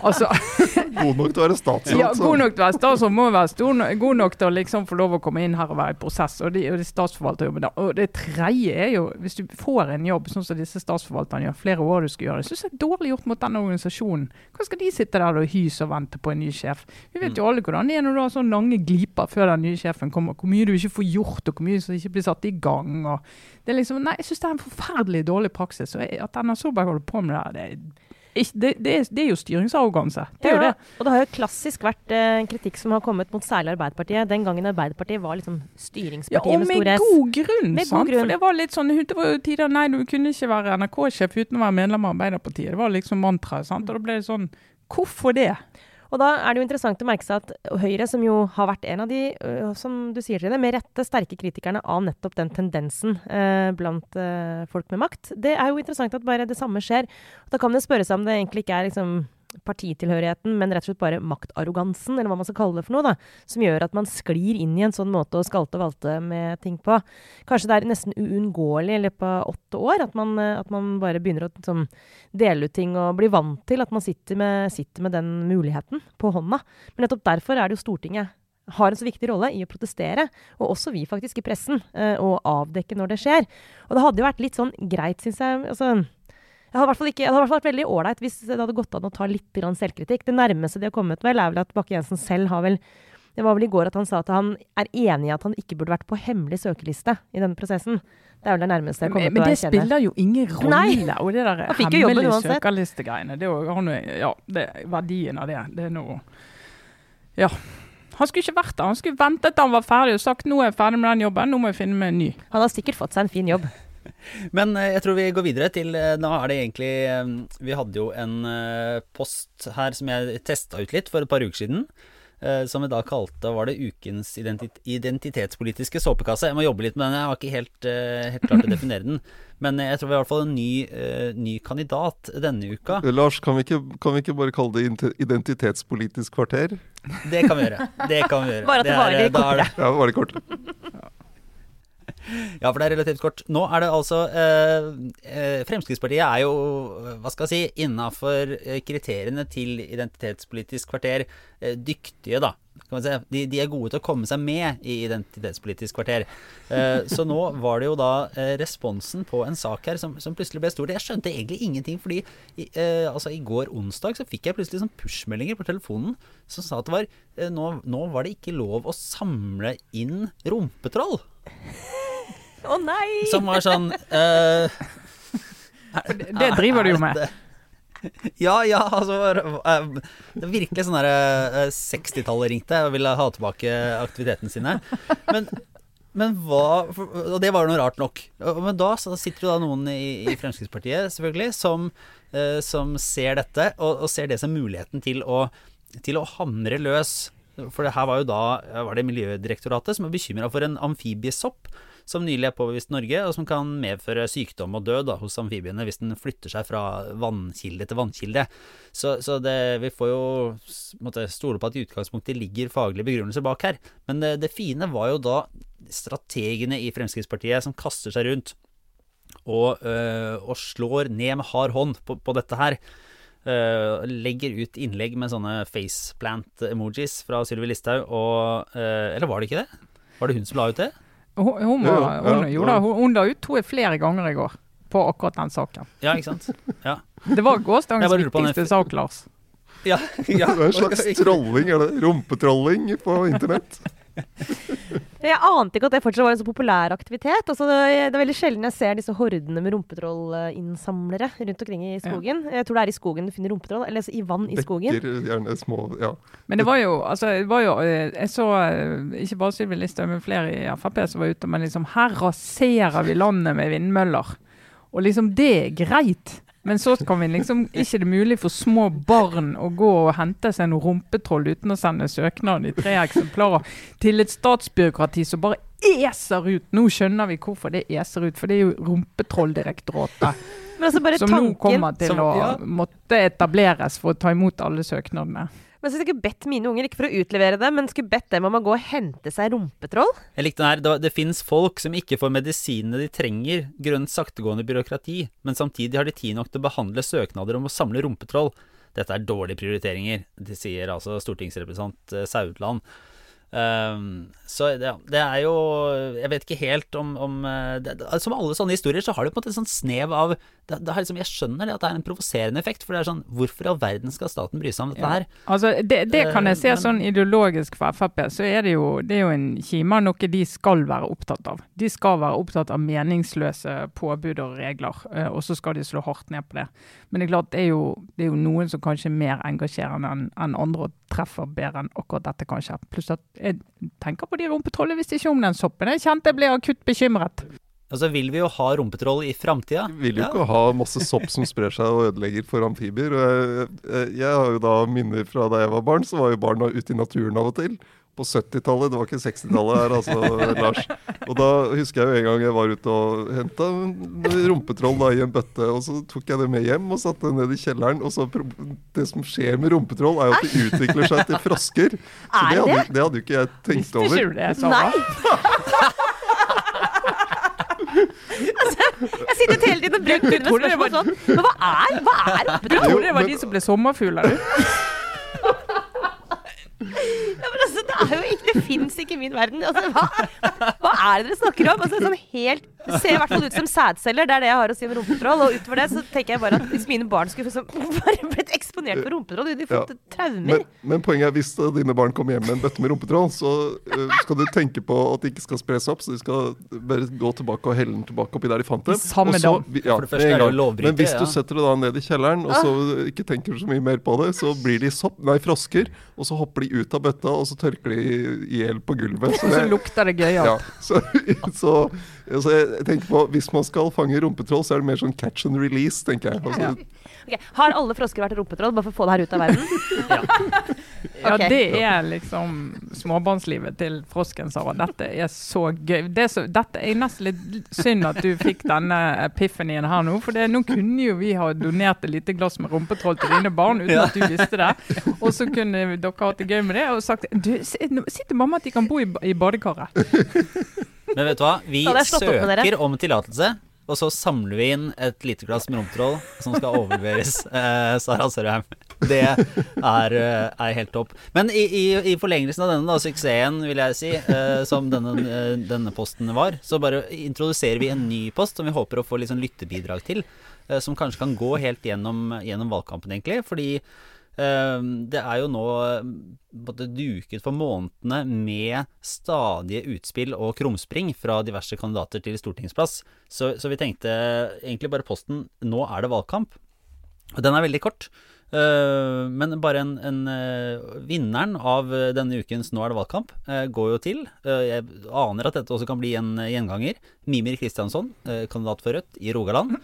Altså, [laughs] God nok til å være statsråd. ja, god nok til å være statsråd må være stor, god nok til å liksom få lov å komme inn her og være i prosess. Og det, og de statsforvalterjobben der. Og det tredje er jo, hvis du får en jobb sånn som disse statsforvalterne gjør, flere år du skal gjøre det, syns jeg er dårlig gjort mot den organisasjonen. Hva skal de sitte der og hyse og vente på en ny sjef? Vi vet jo alle hvordan det er når du har sånne lange gliper før den nye sjefen kommer. Hvor mye du ikke får gjort, og hvor mye som ikke blir satt i gang. Og det er liksom, nei, jeg syns det er en forferdelig dårlig praksis. Og jeg- at Erna Solberg holder på med det, her, det, det, det, det er jo styringsarroganse. Det er jo det. Og det har jo klassisk vært eh, kritikk som har kommet mot særlig Arbeiderpartiet. Den gangen Arbeiderpartiet var liksom styringspartiet ja, med med stor S. god grunn. Med god grunn. For det var litt sånn, det var jo tider nei, du kunne ikke være NRK-sjef uten å være medlem av Arbeiderpartiet. Det var liksom mantraet. sant? Og da ble det sånn Hvorfor det? Og da er det jo interessant å merke seg at Høyre, som jo har vært en av de, øh, som du sier til det, med rette sterke kritikerne av nettopp den tendensen eh, blant eh, folk med makt, det er jo interessant at bare det samme skjer. Da kan det spørre seg om det egentlig ikke er liksom partitilhørigheten, men rett og slett bare maktarrogansen, eller hva man skal kalle det for noe, da, som gjør at man sklir inn i en sånn måte å skalte og valte med ting på. Kanskje det er nesten uunngåelig i løpet av åtte år at man, eh, at man bare begynner å sånn, dele ut ting og bli vant til at man sitter med, sitter med den muligheten på hånda. Men nettopp derfor er det jo Stortinget har en så viktig rolle i å protestere, og også vi faktisk i pressen, å og avdekke når det skjer. Og det hadde jo vært litt sånn greit, syns jeg. altså det hadde, i hvert fall det vært veldig ålreit hvis det hadde gått an å ta litt selvkritikk. Det nærmeste de har kommet vel, er vel at Bakke-Jensen selv har vel Det var vel i går at han sa at han er enig i at han ikke burde vært på hemmelig søkeliste i denne prosessen. Det er vel det nærmeste jeg kommer Men, men det å erkjenne. spiller jo ingen rolle. Og det der hemmelige søkerlistegreiene, det er ja, det, verdien av det, det er noe Ja. Han skulle ikke vært der. Han skulle ventet til han var ferdig og sagt nå er jeg ferdig med den jobben, nå må jeg finne meg en ny. Han har sikkert fått seg en fin jobb. Men eh, jeg tror vi går videre til eh, Nå er det egentlig eh, Vi hadde jo en post her som jeg testa ut litt for et par uker siden. som vi da kalte var det ukens identit identitetspolitiske såpekasse. Jeg må jobbe litt med den, jeg har ikke helt, helt klart å definere den. Men jeg tror vi har i hvert fall en ny, ny kandidat denne uka. Lars, kan vi, ikke, kan vi ikke bare kalle det identitetspolitisk kvarter? Det kan vi gjøre. Det kan vi gjøre. Bare at det varer litt er Ja, var det kort? [laughs] Ja, for det er relativt kort. Nå er det altså eh, eh, Fremskrittspartiet er jo, hva skal jeg si, innafor kriteriene til identitetspolitisk kvarter eh, dyktige, da. Si. De, de er gode til å komme seg med i identitetspolitisk kvarter. Eh, så nå var det jo da eh, responsen på en sak her som, som plutselig ble stor. Jeg skjønte egentlig ingenting, fordi i, eh, altså, i går onsdag så fikk jeg plutselig sånn pushmeldinger på telefonen som sa at det var, eh, nå, nå var det ikke lov å samle inn rumpetroll. Å nei! Som var sånn uh, Det driver du jo med. Ja, ja, altså eh, Det er virkelig sånn derre eh, 60-tallet ringte og ville ha tilbake aktivitetene sine. Men, men hva Og det var jo noe rart nok. Men da så sitter jo da noen i, i Fremskrittspartiet, selvfølgelig, som, som ser dette, og, og ser det som muligheten til å, til å hamre løs. For det her var jo da var det Miljødirektoratet som var bekymra for en amfibiesopp som nylig er påvist Norge, og som kan medføre sykdom og død da, hos amfibiene hvis den flytter seg fra vannkilde til vannkilde. Så, så det, vi får jo måtte stole på at i utgangspunktet ligger faglige begrunnelser bak her. Men det, det fine var jo da strategene i Fremskrittspartiet som kaster seg rundt og, øh, og slår ned med hard hånd på, på dette her. Øh, legger ut innlegg med sånne faceplant-emojis fra Sylvi Listhaug og øh, Eller var det ikke det? Var det hun som la ut det? Hun, hun, var, ja, hun, ja. hun, hun la ut to flere ganger i går på akkurat den saken. Ja, ikke sant? Ja. Det var gårsdagens viktigste sak, Lars. ja, ja. Det er en slags trolling, er det? Rumpetrolling på internett. [laughs] [laughs] Jeg ante ikke at det fortsatt var en så populær aktivitet. Altså, det, det er veldig sjelden jeg ser disse hordene med rumpetrollinnsamlere rundt omkring i skogen. Jeg tror det er i skogen du finner rumpetroll, eller altså i vann i skogen. Dekker gjerne små Ja. Men det var jo, altså, det var jo eh, Jeg så eh, ikke bare Sylvi Listhaug, men flere i Frp som var ute. Men liksom, her raserer vi landet med vindmøller. Og liksom, det er greit. Men så kan vi liksom ikke det mulig for små barn å gå og hente seg noe rumpetroll uten å sende søknad i tre eksemplarer til et statsbyråkrati som bare eser ut. Nå skjønner vi hvorfor det eser ut, for det er jo Rumpetrolldirektoratet Men altså som nå kommer til Som- å måtte etableres for å ta imot alle søknadene. Men så skulle jeg bedt mine unger, ikke for å utlevere det, men skulle bedt dem om å gå og hente seg rumpetroll. Jeg likte den her. Det, det fins folk som ikke får medisinene de trenger grunnet saktegående byråkrati, men samtidig har de tid nok til å behandle søknader om å samle rumpetroll. Dette er dårlige prioriteringer, det sier altså stortingsrepresentant eh, Saudland. Ehm, så det, det er jo Jeg vet ikke helt om, om eh, det, Som alle sånne historier, så har det på en måte en sånn snev av det, det liksom, Jeg skjønner det at det er en provoserende effekt, for det er sånn Hvorfor i all verden skal staten bry seg om dette Ja. her? Altså, det, det kan jeg se Eh, men- sånn ideologisk for Frp, så er det jo, det er jo en kime av noe de skal være opptatt av. De skal være opptatt av meningsløse påbud og regler, eh, og så skal de slå hardt ned på det. Men det er klart, det er jo, det er jo noen som kanskje er mer engasjerende enn enn andre og treffer bedre enn akkurat dette, kanskje. Pluss at jeg tenker på de rumpetrollene, hvis ikke om den soppen. Jeg kjente jeg ble akutt bekymret. Altså vil vi jo ha rumpetroll i framtida. Vil jo ikke ha masse sopp som sprer seg og ødelegger for amfibier. Jeg, jeg, jeg har jo da minner fra da jeg var barn, så var jo barna ute i naturen av og til. På 70-tallet, det var ikke 60-tallet her, altså, Lars. Og da husker jeg jo en gang jeg var ute og henta rumpetroll da, i en bøtte. Og så tok jeg det med hjem og satte det ned i kjelleren. Og så Det som skjer med rumpetroll, er jo at de utvikler seg til frosker. Så det det? hadde, det hadde jo ikke jeg tenkt over. ikke du det, Nei! [laughs] altså, jeg sitter hele tiden og brenner med trodde spørsmål sånn. Men hva er, hva er Du rumpetroll? trodde det var de som ble sommerfugler, du? [laughs] Det er jo ikke Det fins ikke i min verden. Altså, hva, hva er det dere snakker om? Altså, sånn helt, det ser i hvert fall ut som sædceller. Det er det jeg har å si om rumpetroll. Og utover det så tenker jeg bare at hvis mine barn skulle så, [laughs] bare blitt eksponert for rumpetroll, ville de fått traumer. Men, men poenget er hvis dine barn kommer hjem med en bøtte med rumpetroll, så uh, skal du tenke på at de ikke skal spres opp, så de skal bare gå tilbake og helle den tilbake oppi der de fant dem. Samme Og så- Ja, For det første er det jo gang. lovbryter, Men hvis du setter det da ned i kjelleren, og så ikke tenker så mye mer på det, så blir de sopp, nei, frosker, og så hopper de ut av bøtta, og så tørker de i hjel på gulvet. Så [laughs] Og så lukter det gøyalt. ja, så, [laughs] så Altså, jeg tenker på, Hvis man skal fange rumpetroll, så er det mer sånn catch and release, tenker jeg. Altså, Ja. Ok, Har alle frosker vært rumpetroll, bare for å få det her ut av verden? [laughs] Ja, Ok. det er liksom småbarnslivet til frosken, Sara. Dette er så gøy. Det er så, dette er nesten litt synd at du fikk denne epiphanyen her nå. For det, nå kunne jo vi ha donert et lite glass med rumpetroll til dine barn uten at du visste det. Og så kunne dere hatt det gøy med det og sagt du, til mamma at de kan bo i, i badekaret. Men vet du hva? Vi søker om tillatelse, og så samler vi inn et lite glass med romtroll som skal overleveres [laughs] eh, Sara Sørheim. Det er, eh, er helt topp. Men i, i, i forlengelsen av denne da, suksessen, vil jeg si, eh, som denne, eh, denne posten var, så bare introduserer vi en ny post som vi håper å få litt sånn lyttebidrag til. eh, som kanskje kan gå helt gjennom, gjennom valgkampen, egentlig. Fordi Det er jo nå eh, duket for månedene med stadige utspill og krumspring fra diverse kandidater til stortingsplass. Så, så vi tenkte egentlig bare posten Nå er det valgkamp. Og den er veldig kort. Eh, men bare en, en eh, Vinneren av eh, denne ukens Nå er det valgkamp eh, går jo til eh, Jeg aner at dette også kan bli en eh, gjenganger. Mimir Kristiansson, eh, kandidat for Rødt i Rogaland.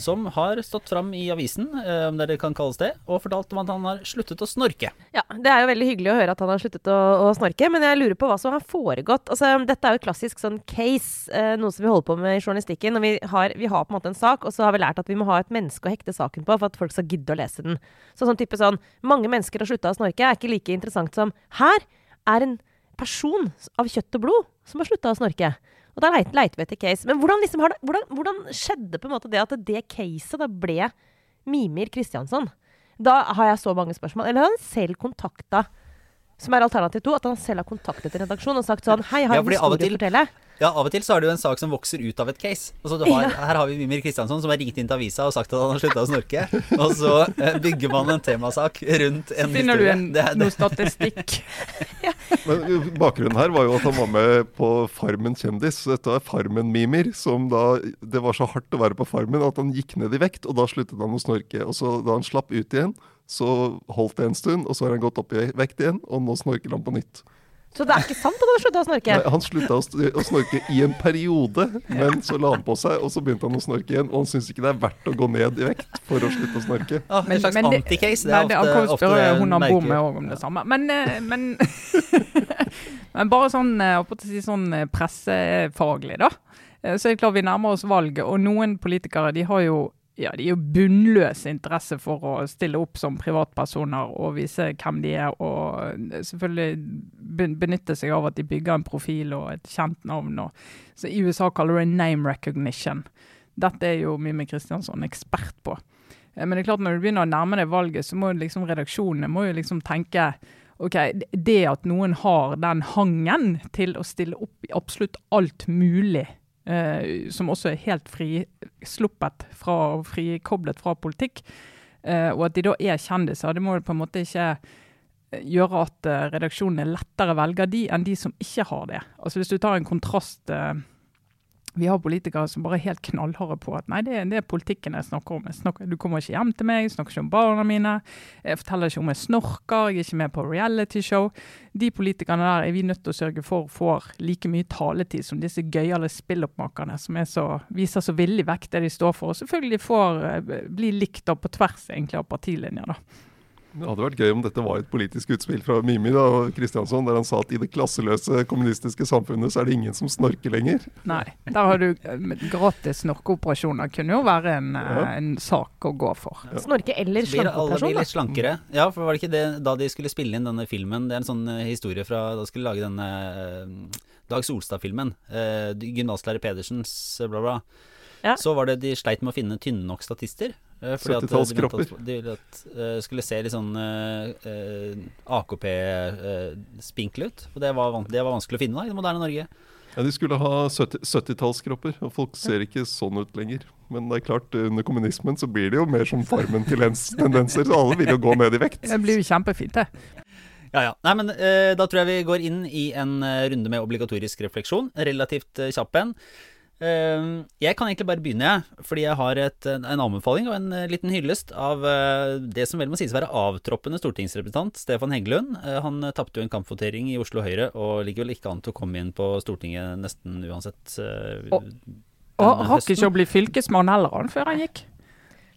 Som har stått fram i avisen, eh, om det kan kalles det, og fortalt om at han har sluttet å snorke. Ja, Det er jo veldig hyggelig å høre at han har sluttet å, å snorke, men jeg lurer på hva som har foregått. Altså, dette er jo et klassisk sånn case, eh, noe som vi holder på med i journalistikken. Og vi har, vi har på en måte en sak, og så har vi lært at vi må ha et menneske å hekte saken på for at folk skal gidde å lese den. Så sånn type sånn Mange mennesker har slutta å snorke, er ikke like interessant som her er en person av kjøtt og blod som har slutta å snorke. Og da leit- leiter vi etter case. Men hvordan, liksom har det, hvordan, hvordan skjedde det at det caset da ble Mimir Kristiansson? Da har jeg så mange spørsmål. Eller har han selv kontakta som er alternativ to, at han selv har kontaktet en redaksjon og sagt sånn Hei, jeg har Ja, en historie å fortelle. Ja, Av og til så er det jo en sak som vokser ut av et case. Altså, du har, Her har vi Mimir Kristiansson som har ringt inn til avisa og sagt at han har slutta å snorke. Og så eh, bygger man en temasak rundt en Finner du historie. en, Det er- det- noe statistikk? [laughs] Men uh, bakgrunnen her var jo at han var med på Farmen kjendis. Dette er Farmen-Mimir. som da, Det var så hardt å være på Farmen at han gikk ned i vekt, og da sluttet han å snorke. Og så Da han slapp ut igjen, så holdt det en stund, og så har han gått opp i vekt igjen, og nå snorker han på nytt. Så det er ikke sant at han slutta å snorke? Nei, han slutta å, snorke i en periode, men så la han på seg, og så begynte han å snorke igjen. Og han syns ikke det er verdt å gå ned i vekt for å slutte å snorke. Ah, en slags det- anticase. Det er det ofte, kan ofte spørre hun han bor med òg om det samme. Men, eh, men, [laughs] men bare sånn, eh, si sånn eh, pressefaglig, da. Så er det klart vi nærmer oss valget, og noen politikere de har jo ja, de er jo bunnløs interesse for å stille opp som privatpersoner og vise hvem de er, og selvfølgelig benytte seg av at de bygger en profil og et kjent navn. Og, så I USA kaller det name recognition. Dette er jo Mimmi Kristiansson ekspert på. Eh, Men det er klart når du begynner å nærme deg valget, så må liksom redaksjonene må jo liksom tenke ok, det at noen har den hangen til å stille opp i absolutt alt mulig, eh, som også er helt frisluppet fra, og frikoblet fra politikk, eh, og at de da er kjendiser, det må på en måte ikke eh, gjøre at eh, redaksjonene lettere velger de enn de som ikke har det. Altså Hvis du tar en kontrast eh, vi har politikere som bare er helt knallharde på at nei, det, det er politikken jeg snakker om. Jeg snakker, du kommer ikke hjem til meg, jeg snakker ikke om barna mine. Jeg forteller ikke om jeg snorker, jeg er ikke med på realityshow. De politikerne der er vi nødt til å sørge for får like mye taletid som disse gøyale spilloppmakerne som så, viser så villig vekk det de står for. Og selvfølgelig får eh, bli likt da på tvers egentlig av partilinjer. da. Det hadde vært gøy om dette var et politisk utspill fra Mimi da, og Kristiansson, der han sa at i det klasseløse kommunistiske samfunnet så er det ingen som snorker lenger. Nei, der har du eh, gratis snorkeoperasjoner. Kunne jo være en, eh, Ja. en sak å gå for. Snorke eller blir alle blir slankeoperasjon? litt slankere. Ja, for var det ikke det da de skulle spille inn denne filmen? Det er en sånn eh, historie fra da de skulle lage denne eh, Dag Solstad-filmen. Uh, Gymnaslærer Pedersens eh, bla, bla. Ja. Så var det de sleit med å finne tynne nok statister. Eh, fordi eh, de ville at, uh, skulle se litt sånn uh, AKP-spinkle ut. Og det var, det var vanskelig å finne da i det moderne Norge. Ja, De skulle ha 70 70-tallskropper, og folk ser ikke sånn ut lenger. Men det er klart, under kommunismen så blir det jo mer som Farmen-tendenser, [laughs] så alle vil jo gå ned i vekt. Det blir jo kjempefint, det. Ja, ja. Nei, men eh, da tror jeg vi går inn i en eh, runde med obligatorisk refleksjon. Relativt eh, kjapp en. Eh, jeg kan egentlig bare begynne, jeg. Fordi jeg har et, en, anbefaling og en eh, liten hyllest av eh, det som vel må sies å være avtroppende stortingsrepresentant Stefan Heggelund. Eh, han tapte jo en kampvotering i Oslo Høyre og ligger vel ikke an til å komme inn på Stortinget nesten uansett. Og- Og rakk ikke å bli fylkesmann heller, han, før han gikk.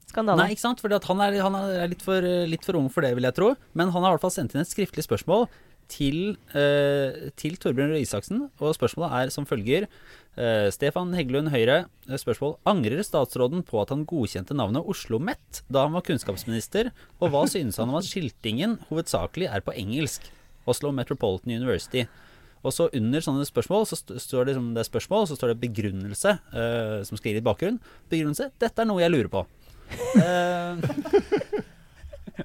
Skandale. Nei, ikke sant? Fordi at han er, han er litt, for, litt for ung for det, vil jeg tro. Men han har i hvert fall sendt inn et skriftlig spørsmål til, eh, til Torbjørn Røe Isaksen. Og spørsmålet er som følger. Eh, Stefan Heggelund Høyre. eh, Spørsmål. Angrer statsråden på at han godkjente navnet Oslo Mett da han var kunnskapsminister? Og hva synes han om at skiltingen hovedsakelig er på engelsk? Oslo Metropolitan University. Og så under sånne spørsmål så står det, som det spørsmål, så står det begrunnelse, uh, som skal gi litt bakgrunn. Begrunnelse. Dette er noe jeg lurer på. Eh,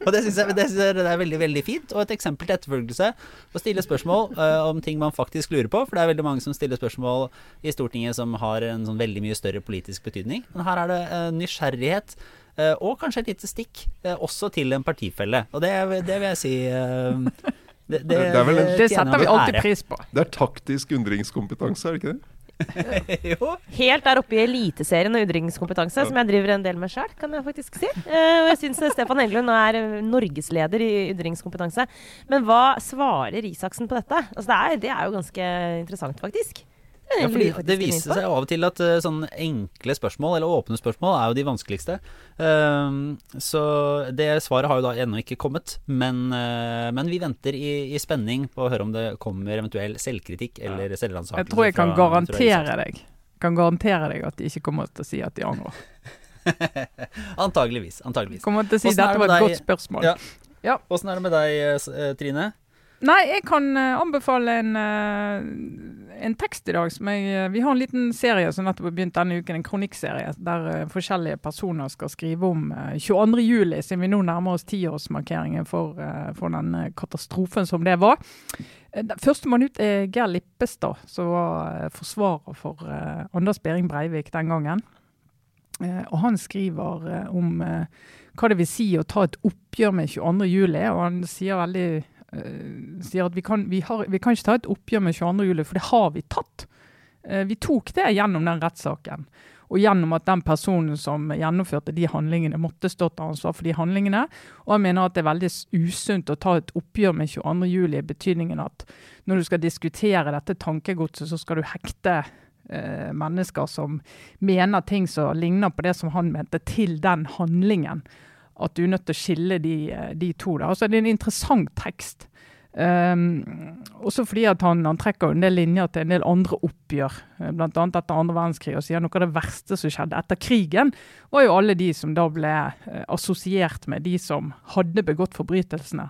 og det syns jeg, det synes jeg det er veldig veldig fint, og et eksempel til etterfølgelse. Å stille spørsmål uh, om ting man faktisk lurer på, for det er veldig mange som stiller spørsmål i Stortinget som har en sånn veldig mye større politisk betydning. Men her er det uh, nysgjerrighet, Uh, og kanskje et lite stikk, også til en partifelle. Og det, det vil jeg si det, det, Det er en- Det setter vi alltid ære. pris på. Det er taktisk undringskompetanse, er det ikke det? [laughs] Helt der oppe i Eliteserien og undringskompetanse, som jeg driver en del med sjøl, kan jeg faktisk si. Eh, og jeg syns Stefan Englund nå er eh, norgesleder i undringskompetanse. Men hva svarer Isaksen på dette? Altså, det, er, det er jo ganske interessant, faktisk. Ja, fordi det viser seg av og til at eh, sånne enkle spørsmål, eller åpne spørsmål, er jo de vanskeligste. Ehm, så det svaret har jo da ennå ikke kommet, men, eh, men vi venter i, i spenning på å høre om det kommer eventuell selvkritikk eller selvransakelse. Jeg tror jeg kan garantere deg Kan garantere deg at de ikke kommer til å si at de angrer. [laughs] Antageligvis. antageligvis. Kommer til å si dette det var et godt spørsmål. Ja. Ja. Åssen er det med deg, eh, Trine? Nei, jeg kan eh, anbefale en, eh, en tekst i dag. Som jeg, eh, vi har en liten serie som nettopp har begynt denne uken, en kronikkserie, der forskjellige personer skal skrive om eh, 22. juli, siden vi nå nærmer oss tiårsmarkeringen for, for den katastrofen som det var. Førstemann ut er Geir Lippestad, som var forsvarer for Anders Behring Breivik den gangen. Og han skriver om hva det vil si å ta et oppgjør med 22. juli, og han sier veldig sier at vi kan, vi, har, vi kan ikke ta et oppgjør med 22. juli, for det har vi tatt. Eh, vi tok det gjennom den rettssaken. Og gjennom at den personen som gjennomførte de handlingene, måtte stå til ansvar for de handlingene. Og jeg mener at det er veldig usunt å ta et oppgjør med 22. juli, i betydningen at når du skal diskutere dette tankegodset, så skal du hekte eh, mennesker som mener ting som ligner på det som han mente, til den handlingen. At du er nødt til å skille de, eh, de to. Da. Altså, det er en interessant tekst. Um, også fordi at han, han trekker en del linjer til en del andre oppgjør, eh, bl.a. etter andre verdenskrig, og sier noe av det verste som skjedde etter krigen, var jo alle de som da ble eh, assosiert med de som hadde begått forbrytelsene,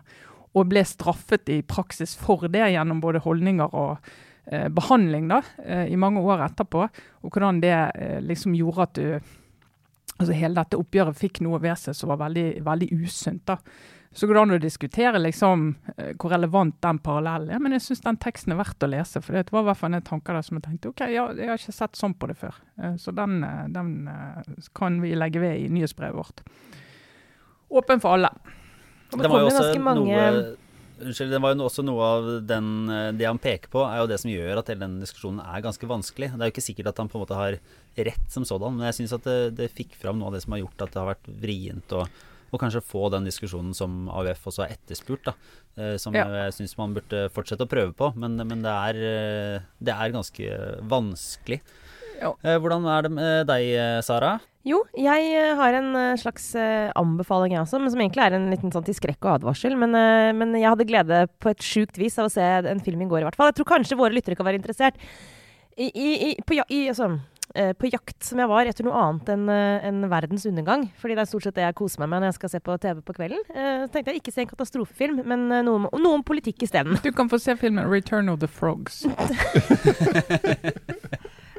og ble straffet i praksis for det gjennom både holdninger og eh, behandling da, eh, i mange år etterpå, og hvordan det liksom gjorde at du Altså Hele dette oppgjøret fikk noe ved seg som var veldig, veldig usunt. da. Så går det an å diskutere liksom, eh, hvor relevant den parallellen er, men jeg syns den teksten er verdt å lese. For det var i hvert fall en tanke der som jeg tenkte ok, ja, jeg har ikke sett sånn på det før. Eh, Så den, eh, den kan vi legge ved i nyhetsbrevet vårt. Åpen for alle. Det, Det var jo også noe Unnskyld, det var jo også noe av den, eh, det han peker på, er jo det som gjør at hele den diskusjonen er ganske vanskelig. Det er jo ikke sikkert at han på en måte har rett som sådan, men jeg syns at det, det fikk fram noe av det som har gjort at det har vært vrient å kanskje få den diskusjonen som AUF også har etterspurt, da. eh, Som Ja. jeg syns man burde fortsette å prøve på. Men, men det, er, eh, det er ganske vanskelig. Ja. Eh, Hvordan er det med deg, eh, Sara? Jo, jeg eh, har en slags anbefaling, jeg også, men som egentlig er en liten sånn til skrekk og advarsel. Men, men jeg hadde glede på et sjukt vis av å se en film i går, i hvert fall. Jeg tror kanskje våre lyttere kan være interessert. I, i, i, på, ja, i, altså, på jakt som jeg var etter noe annet enn en verdens undergang. Fordi det er stort sett det jeg koser meg med når jeg skal se på TV på kvelden. Så tenkte jeg ikke se en katastrofefilm, men noe, om- noe om politikk isteden. Du kan få se filmen 'Return of the Frogs'. [laughs] [laughs]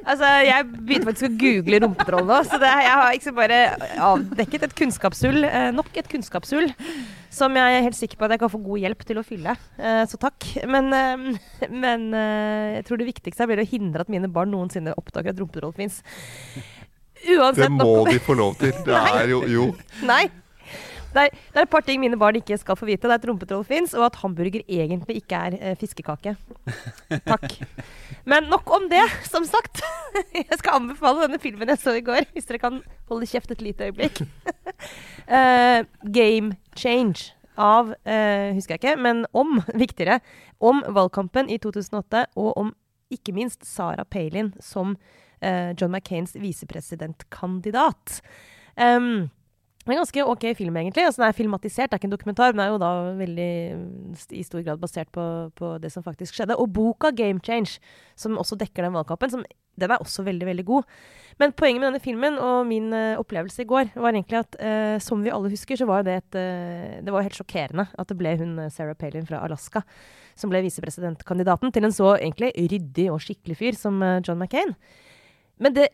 Altså, jeg begynte faktisk å google rumpetroll nå, så det, jeg har liksom bare avdekket et kunnskapshull. Eh, nok et kunnskapshull som jeg er helt sikker på at jeg kan få god hjelp til å fylle. Eh, så takk. Men, eh, men jeg tror det viktigste blir å hindre at mine barn noensinne oppdager at rumpetroll fins. Det må de få lov til. Det [laughs] er jo Jo. Nei. Det er, det er et par ting mine barn ikke skal få vite. Det er at rumpetroll fins, og at hamburger egentlig ikke er eh, fiskekake. [laughs] Takk. Men nok om det, som sagt. [laughs] Jeg skal anbefale denne filmen jeg så i går, hvis dere kan holde kjeft et lite øyeblikk. uh, [laughs] Game Change av uh, Husker jeg ikke, men om, viktigere, om valgkampen i 2008, og om ikke minst Sarah Palin som eh, John McCains visepresidentkandidat. Um, en ganske ok film, egentlig. Altså, den er filmatisert, det er ikke en dokumentar, men den er jo da veldig i stor grad basert på, på det som faktisk skjedde. Og boka 'Game Change', som også dekker den valgkampen, som, den er også veldig, veldig god. Men poenget med denne filmen og min uh, opplevelse i går, var egentlig at uh, som vi alle husker, så var det et uh, Det var helt sjokkerende at det ble hun Sarah Palin fra Alaska som ble visepresidentkandidaten til en så egentlig ryddig og skikkelig fyr som John McCain. Men det,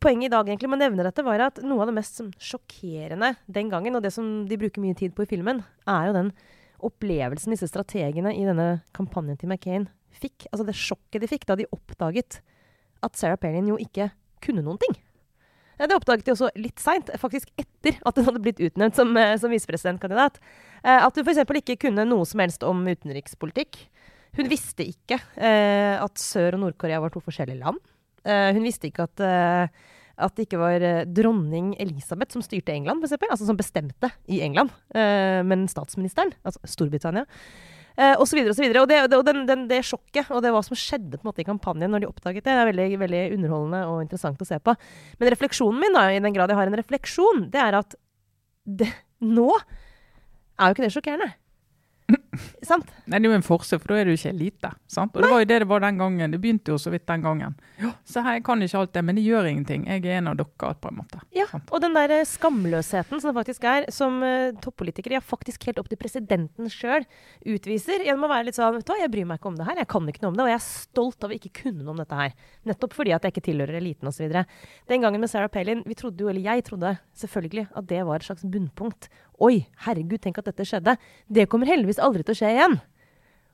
poenget i dag egentlig med å nevne dette, var at noe av det mest sjokkerende den gangen, og det som de bruker mye tid på i filmen, er jo den opplevelsen disse strategene i denne kampanjen til McCain fikk. Altså det sjokket de fikk da de oppdaget at Sarah Palin jo ikke kunne noen ting. Det oppdaget de også litt seint, faktisk etter at hun hadde blitt utnevnt som, eh, som visepresidentkandidat. Eh, at hun f.eks. ikke kunne noe som helst om utenrikspolitikk. Hun visste ikke eh, at Sør- og Nord-Korea var to forskjellige land. Uh, hun visste ikke at, uh, at det ikke var uh, dronning Elisabeth som styrte England, f.eks. Altså som bestemte i England, men statsministeren, altså Storbritannia. Og så videre og så videre. Og, det, det, og den, den, det sjokket og det hva som skjedde på en måte i kampanjen når de oppdaget det, er veldig, veldig underholdende og interessant å se på. Men refleksjonen min, da, i den grad jeg har en refleksjon, det er at det, nå er jo ikke det sjokkerende. [clears throat] sant? Nei, det er jo en forskjell, for da er du ikke elite. sant? Og Nei. det var jo det det var den gangen. Det begynte jo så vidt den gangen. Ja, så her, jeg kan ikke alt det, men det gjør ingenting. Jeg er en av dere, på en måte. Ja, sant? og den der eh, skamløsheten som det faktisk er, som uh, toppolitikere, ja faktisk helt opp til presidenten sjøl, utviser gjennom å være litt sånn Vet du hva, jeg bryr meg ikke om det her, jeg kan ikke noe om det, og jeg er stolt av å ikke kunne noe om dette her. Nettopp fordi at jeg ikke tilhører eliten osv. Den gangen med Sarah Palin, vi trodde jo, eller jeg trodde selvfølgelig, at det var et slags bunnpunkt. Oi, herregud, tenk at dette skjedde. Det kommer heldigvis aldri til å skje igjen.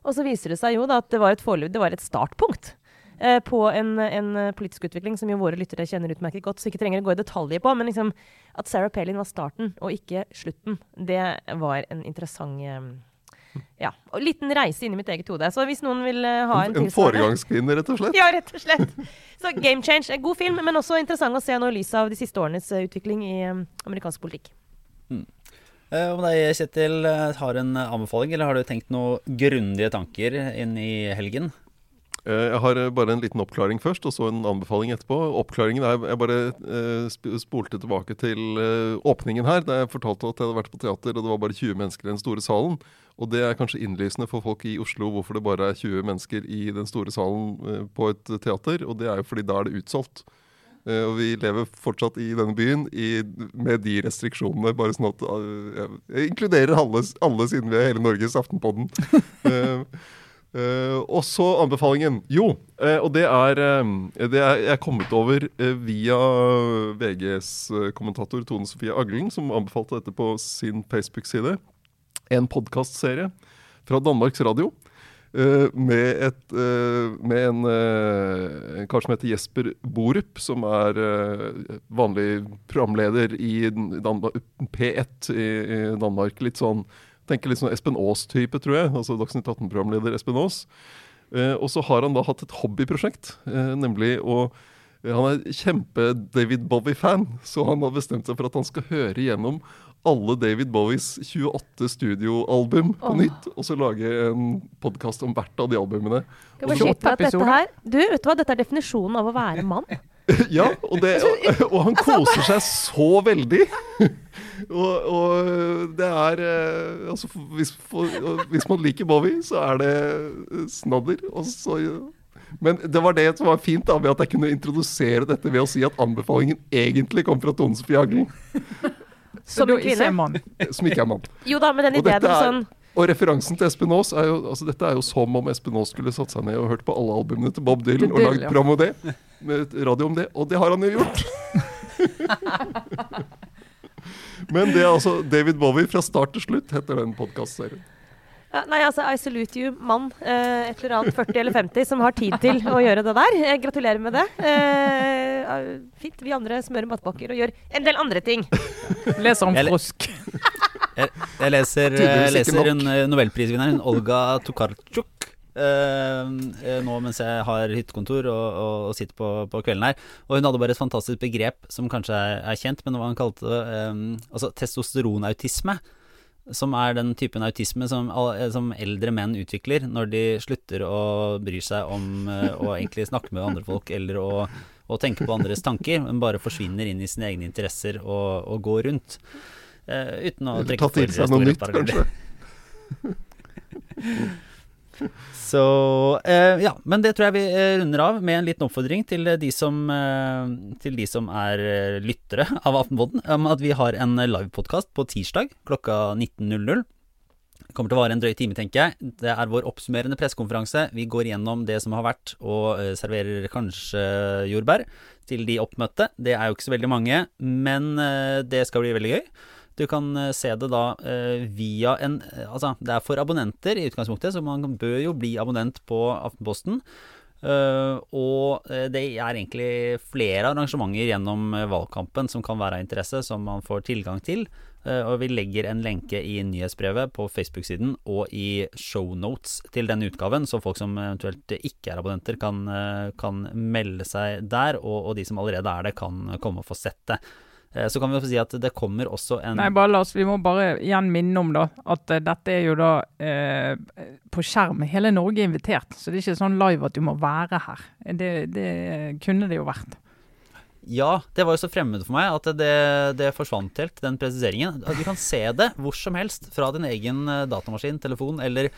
Og så viser det seg jo da at det var et, det var et startpunkt eh, på en, en, politisk utvikling som jo våre lyttere kjenner utmerket godt, så ikke trenger å gå i detaljer på. Men liksom, at Sarah Palin var starten og ikke slutten, det var en interessant eh, ja, og Liten reise inn i mitt eget hode. Så hvis noen vil uh, ha en En, en foregangskvinne, rett og slett? Ja, rett og slett. Så Game Change. er God film, men også interessant å se nå i lys av de siste årenes uh, utvikling i amerikansk politikk. Mm. Eh, om deg, Kjetil, eh, har en anbefaling, eller har du tenkt noen grundige tanker inn i helgen? Eh, jeg har bare en liten oppklaring først, og så en anbefaling etterpå. Oppklaringen er Jeg bare spolte tilbake til åpningen her, da jeg fortalte at jeg hadde vært på teater og det var bare 20 mennesker i den store salen. Og det er kanskje innlysende for folk i Oslo hvorfor det bare er 20 mennesker i den store salen på et teater, og det er jo fordi da er det utsolgt. Uh, og vi lever fortsatt i denne byen i, med de restriksjonene. Bare sånn at uh, Jeg inkluderer alle, alle siden vi er hele Norges Aftenpodden. uh, [laughs] og så anbefalingen. Jo, og det er, det er Jeg er kommet over via VGs kommentator Tone Sofie Aglen, som anbefalte dette på sin Facebook-side. En podkastserie fra Danmarks Radio. Uh, med, et, uh, med en, uh, en kar som heter Jesper Borup, som er vanlig programleder i Danmark, P1 i, i, Danmark. Litt sånn tenker litt sånn Espen Aas-type, tror jeg. altså Dagsnytt 18-programleder Espen Aas. og så har han da hatt et hobbyprosjekt, nemlig å han er kjempe-David Bowie-fan, så han har bestemt seg for at han skal høre gjennom alle David Bowies 28 studioalbum på oh. nytt, og så lage en podkast om hvert av de albumene. Dette her, du, vet du hva, dette er definisjonen av å være mann. [laughs] ja, og, det, [laughs] og, og, han altså, koser seg så veldig. [laughs] og, og, det er eh, Altså, hvis, for, hvis, man liker Bowie, så er det snadder. Og så men det var det som var fint da, ved at jeg kunne introdusere dette ved å si at anbefalingen egentlig kom fra Tone Sofie Aglen. Som en kvinne? [laughs] Som ikke er mann. Jo da, men den ideen er, sånn og referansen til Espen Aas er jo altså Dette er jo som om Espen Aas skulle satt seg ned og hørt på alle albumene til Bob Dylan og lagd program om det. Med radio om det. Og det har han jo gjort! [laughs] Men det er altså David Bowie fra start til slutt, heter den podkastserien. Ja, nei, altså, I salute you, mann eh, et eller annet 40 eller 50 som har tid til å gjøre det der. Jeg gratulerer med det. Eh, fint. Vi andre smører matpakker og gjør en del andre ting. Leser om frosk. [laughs] Jeg, jeg leser, jeg leser en eh, nobelprisvinneren Olga Tokarczuk Uh, eh, nå mens jeg har hyttekontor og, og, og sitter på, på kvelden her. Og hun hadde bare et fantastisk begrep som kanskje er, er kjent, men hva han kalte det eh, altså testosteronautisme. Som er den typen autisme som, eh, som eldre menn utvikler når de slutter å bry seg om eh, å egentlig snakke med andre folk eller å, å tenke på andres tanker, men bare forsvinner inn i sine egne interesser og, og går rundt. Eh, uten å trekke for noe store nytt, paralleller. [laughs] [laughs] Så eh, ja, men det tror jeg vi eh, runder av med en liten oppfordring til eh, de som, eh, til de som er eh, lyttere av Aftenpodden, om at vi har en livepodkast på tirsdag klokka 19.00. Det kommer til å vare en drøy time, tenker jeg. Det er vår oppsummerende pressekonferanse. Vi går gjennom det som har vært, og serverer kanskje jordbær til de oppmøtte. Det er jo ikke så veldig mange, men det skal bli veldig gøy. Du kan eh, se det da eh, via en eh, Altså, det er for abonnenter i utgangspunktet, så man bør jo bli abonnent på Aftenposten. Uh, og det er egentlig flere arrangementer gjennom valgkampen som kan være av interesse, som man får tilgang til. Uh, og vi legger en lenke i nyhetsbrevet på Facebook-siden og i shownotes til denne utgaven, så folk som eventuelt ikke er abonnenter, kan, kan melde seg der. Og, og de som allerede er det, kan komme og få sett det. Eh, Så kan vi jo si at det kommer også en Nei, bare la oss, Vi må bare igjen minne om da, at eh, dette er jo da eh, på skjerm. Hele Norge er invitert, så det er ikke sånn live at du må være her. Det, det kunne det jo vært. Ja, det var jo så fremmed for meg at det, det forsvant helt, den presiseringen. Du kan se det hvor som helst fra din egen eh, datamaskin, telefon, eller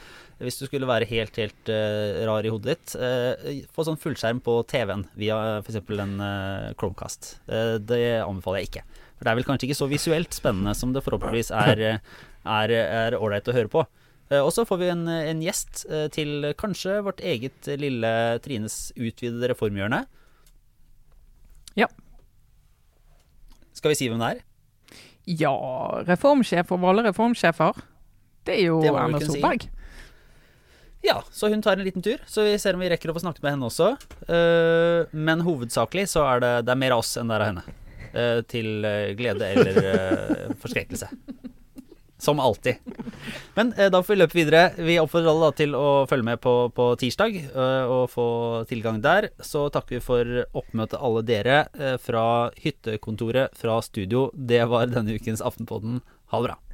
hvis du skulle være helt, helt uh, rar i hodet ditt, uh, få sånn fullskjerm på TV-en via f.eks. en uh, Chromecast. Det anbefaler jeg ikke. For det er vel kanskje ikke så visuelt spennende som det forhåpentligvis er ålreit å høre på. Og så får vi en, en gjest til kanskje vårt eget lille Trines utvidede reformhjørne. Ja. Skal vi si hvem det er? Ja, reformsjef over alle reformsjefer. Det er jo Det Erna Solberg. si. Ja, så hun tar en liten tur. Så vi ser om vi rekker å få snakket med henne også. Eh, men hovedsakelig så er det, det er mer av oss enn det er av henne. Eh, til eh, glede eller forskrekkelse. Som alltid. Men eh, da får vi løpe videre. Vi oppfordrer alle da til å følge med på, på tirsdag eh, og få tilgang der. Så takker vi for oppmøtet alle dere eh, fra hyttekontoret, fra studio. Det var denne ukens Aftenpodden. Ha det bra.